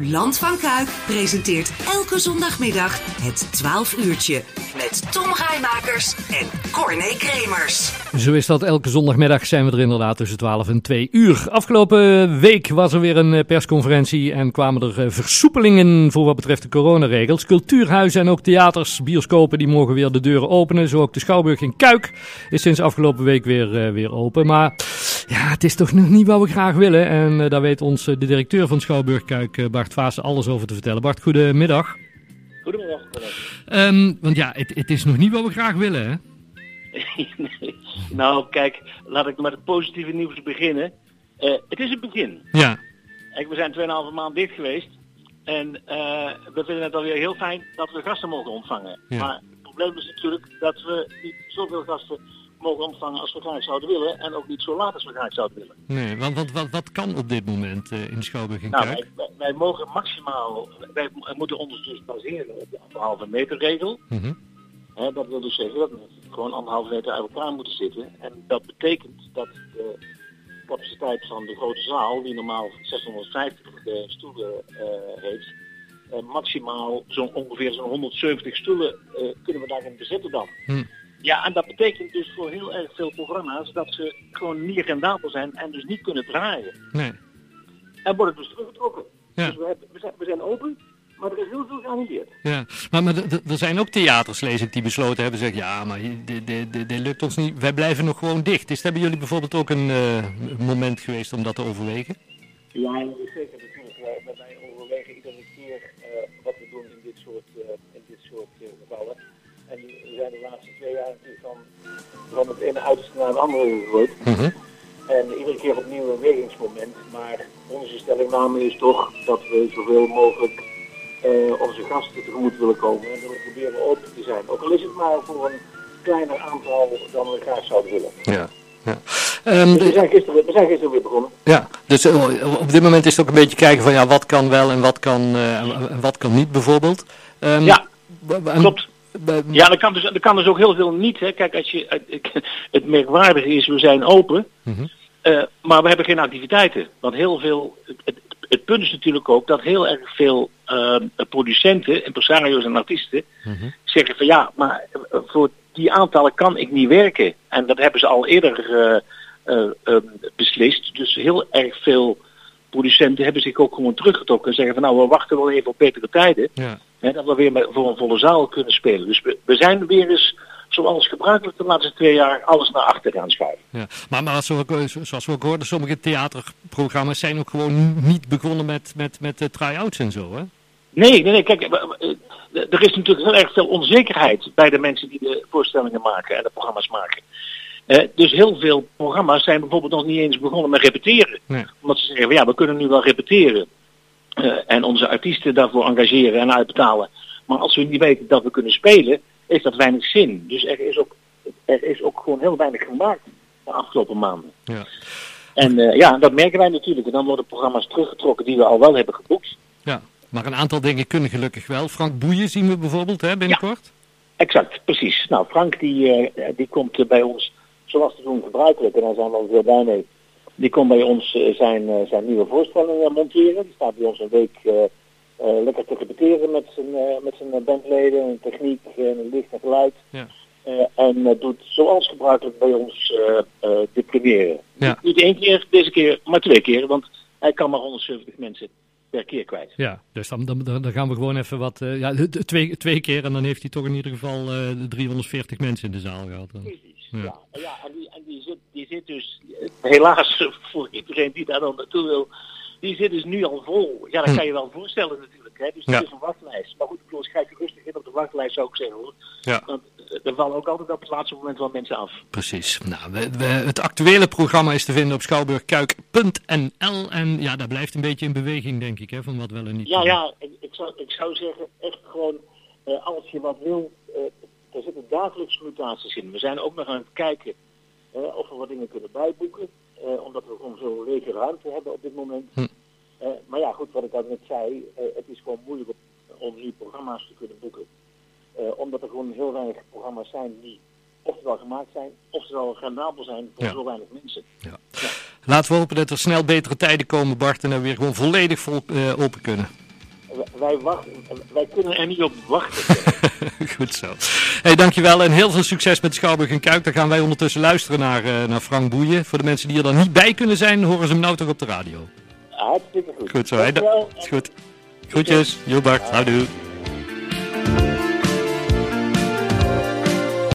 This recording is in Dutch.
Land van Kuik presenteert elke zondagmiddag het 12 uurtje met Tom Rijmakers en Corné Kremers. Zo is dat. Elke zondagmiddag zijn we er inderdaad tussen 12 en 2 uur. Afgelopen week was er weer een eh, persconferentie en kwamen er eh, versoepelingen voor wat betreft de coronaregels. Cultuurhuizen en ook theaters, bioscopen, die mogen weer de deuren openen. Zo ook de Schouwburg in Kuik is sinds afgelopen week weer, uh, weer open. Maar ja, het is toch nog niet wat we graag willen. En uh, daar weet ons de directeur van Schouwburg Kuik, Bart Vaassen, alles over te vertellen. Bart, goedemiddag. Goedemiddag. Um, want ja, het, het is nog niet wat we graag willen, hè? nee. Nou, kijk, laat ik met het positieve nieuws beginnen. Uh, het is het begin. Ja. Kijk, we zijn 2,5 maand dicht geweest. En uh, we vinden het alweer heel fijn dat we gasten mogen ontvangen. Ja. Maar het probleem is natuurlijk dat we niet zoveel gasten mogen ontvangen als we graag zouden willen. En ook niet zo laat als we graag zouden willen. Nee, want wat, wat, wat kan op dit moment uh, in Schouwburg en nou? Wij, wij, wij, mogen maximaal, wij moeten ons dus baseren op de anderhalve meter regel. Mm -hmm. He, dat wil dus zeggen dat we gewoon anderhalve meter uit elkaar moeten zitten. En dat betekent dat de capaciteit van de grote zaal, die normaal 650 uh, stoelen uh, heeft, maximaal zo'n ongeveer zo'n 170 stoelen kunnen we daarin bezetten dan. Hm. Ja, en dat betekent dus voor heel erg veel programma's dat ze gewoon niet rendabel zijn en dus niet kunnen draaien. Nee. En worden dus teruggetrokken. Ja. Dus we, hebben, we, zijn, we zijn open, maar er is heel veel geannuleerd. Ja, maar, maar er zijn ook theaters, lees ik, die besloten hebben, zeggen, ja, maar dit lukt ons niet, wij blijven nog gewoon dicht. Is hebben jullie bijvoorbeeld ook een uh, moment geweest om dat te overwegen? Ja, zeker natuurlijk. Wij, wij overwegen iedere keer uh, wat we doen in dit soort, uh, in dit soort gevallen. En we zijn de laatste twee jaar natuurlijk van, van het ene uiterste naar het andere gegooid. Mm -hmm. En iedere keer opnieuw een wegingsmoment. Maar onze stellingname is toch dat we zoveel mogelijk uh, onze gasten tegemoet willen komen. En dat we proberen open te zijn. Ook al is het maar voor een kleiner aantal dan we graag zouden willen. Ja. Ja. Um, dus we, zijn gisteren, we zijn gisteren weer begonnen. Ja, dus uh, op dit moment is het ook een beetje kijken van ja, wat kan wel en wat kan, uh, en wat kan niet bijvoorbeeld. Um, ja, klopt. Ja, dat kan, dus, dat kan dus ook heel veel niet. Hè. Kijk, als je, het merkwaardige is, we zijn open, mm -hmm. uh, maar we hebben geen activiteiten. Want heel veel, het, het punt is natuurlijk ook dat heel erg veel uh, producenten, impresario's en artiesten mm -hmm. zeggen van ja, maar voor die aantallen kan ik niet werken. En dat hebben ze al eerder uh, beslist. Dus heel erg veel producenten hebben zich ook gewoon teruggetrokken en zeggen van nou, we wachten wel even op betere tijden. Ja. Hè, dat we weer met, voor een volle zaal kunnen spelen. Dus we, we zijn weer eens, zoals gebruikelijk de laatste twee jaar, alles naar achter gaan schuiven. Ja. Maar, maar zoals, zoals we ook hoorden, sommige theaterprogramma's zijn ook gewoon niet begonnen met, met, met de try-outs en zo, hè? Nee, nee, nee, kijk, er is natuurlijk heel erg veel onzekerheid bij de mensen die de voorstellingen maken en de programma's maken. Uh, dus heel veel programma's zijn bijvoorbeeld nog niet eens begonnen met repeteren. Nee. Omdat ze zeggen, van, ja, we kunnen nu wel repeteren. Uh, en onze artiesten daarvoor engageren en uitbetalen. Maar als we niet weten dat we kunnen spelen, heeft dat weinig zin. Dus er is ook, er is ook gewoon heel weinig gemaakt de afgelopen maanden. Ja. En uh, ja, dat merken wij natuurlijk. En dan worden programma's teruggetrokken die we al wel hebben geboekt. Ja, maar een aantal dingen kunnen gelukkig wel. Frank Boeien zien we bijvoorbeeld hè, binnenkort. Ja, exact, precies. Nou, Frank die, die komt bij ons zoals te doen gebruikelijk. En daar zijn we al heel blij mee. Die komt bij ons uh, zijn, uh, zijn nieuwe voorstelling uh, monteren. Die staat bij ons een week lekker te repeteren met zijn, met zijn bandleden, en techniek, en licht en geluid. Ja. en doet zoals gebruikelijk bij ons de première. Ja. Niet één keer, deze keer, maar twee keer. Want hij kan maar 170 mensen per keer kwijt. Ja, dus dan, dan, dan gaan we gewoon even wat... ja, twee, twee keer en dan heeft hij toch in ieder geval 340 mensen in de zaal gehad. Dan. Ja. Ja, en, die, en die, zit, die zit dus, helaas voor iedereen die daar dan naartoe wil, die zit dus nu al vol. Ja, dat kan je wel voorstellen natuurlijk. Hè? Dus het Ja. is een wachtlijst. Maar goed, ik bedoel, schrijf je rustig in op de wachtlijst zou ik zeggen hoor. Ja. Want eh, er vallen ook altijd op het laatste moment wel mensen af. Precies. Nou, we, we, het actuele programma is te vinden op schouwburgkuik.nl en ja, dat blijft een beetje in beweging denk ik, hè, van wat wel en niet. Ja, kan. ja, ik, ik, zou, ik zou zeggen, echt gewoon, eh, als je wat wil, dagelijks mutaties in. We zijn ook nog aan het kijken eh, of we wat dingen kunnen bijboeken. eh, omdat we gewoon zo'n lege ruimte hebben op dit moment. Hm. Eh, maar ja, goed, wat ik al net zei, het is gewoon moeilijk om nu programma's te kunnen boeken. Omdat er gewoon heel weinig programma's zijn die oftewel gemaakt zijn, oftewel rendabel zijn voor Ja. zo weinig mensen. Laten we hopen dat er snel betere tijden komen, Bart, en dat we weer gewoon volledig vol, open kunnen. Wij, wachten, wij kunnen er niet op wachten. Goed zo. Hey, dankjewel en heel veel succes met Schouwburg en Kuik. Dan gaan wij ondertussen luisteren naar, uh, naar Frank Boeien. Voor de mensen die er dan niet bij kunnen zijn, horen ze hem nou toch op de radio. Hartstikke goed. Goed zo. Hey, goed. Groetjes. Jo Bart. Houdoe.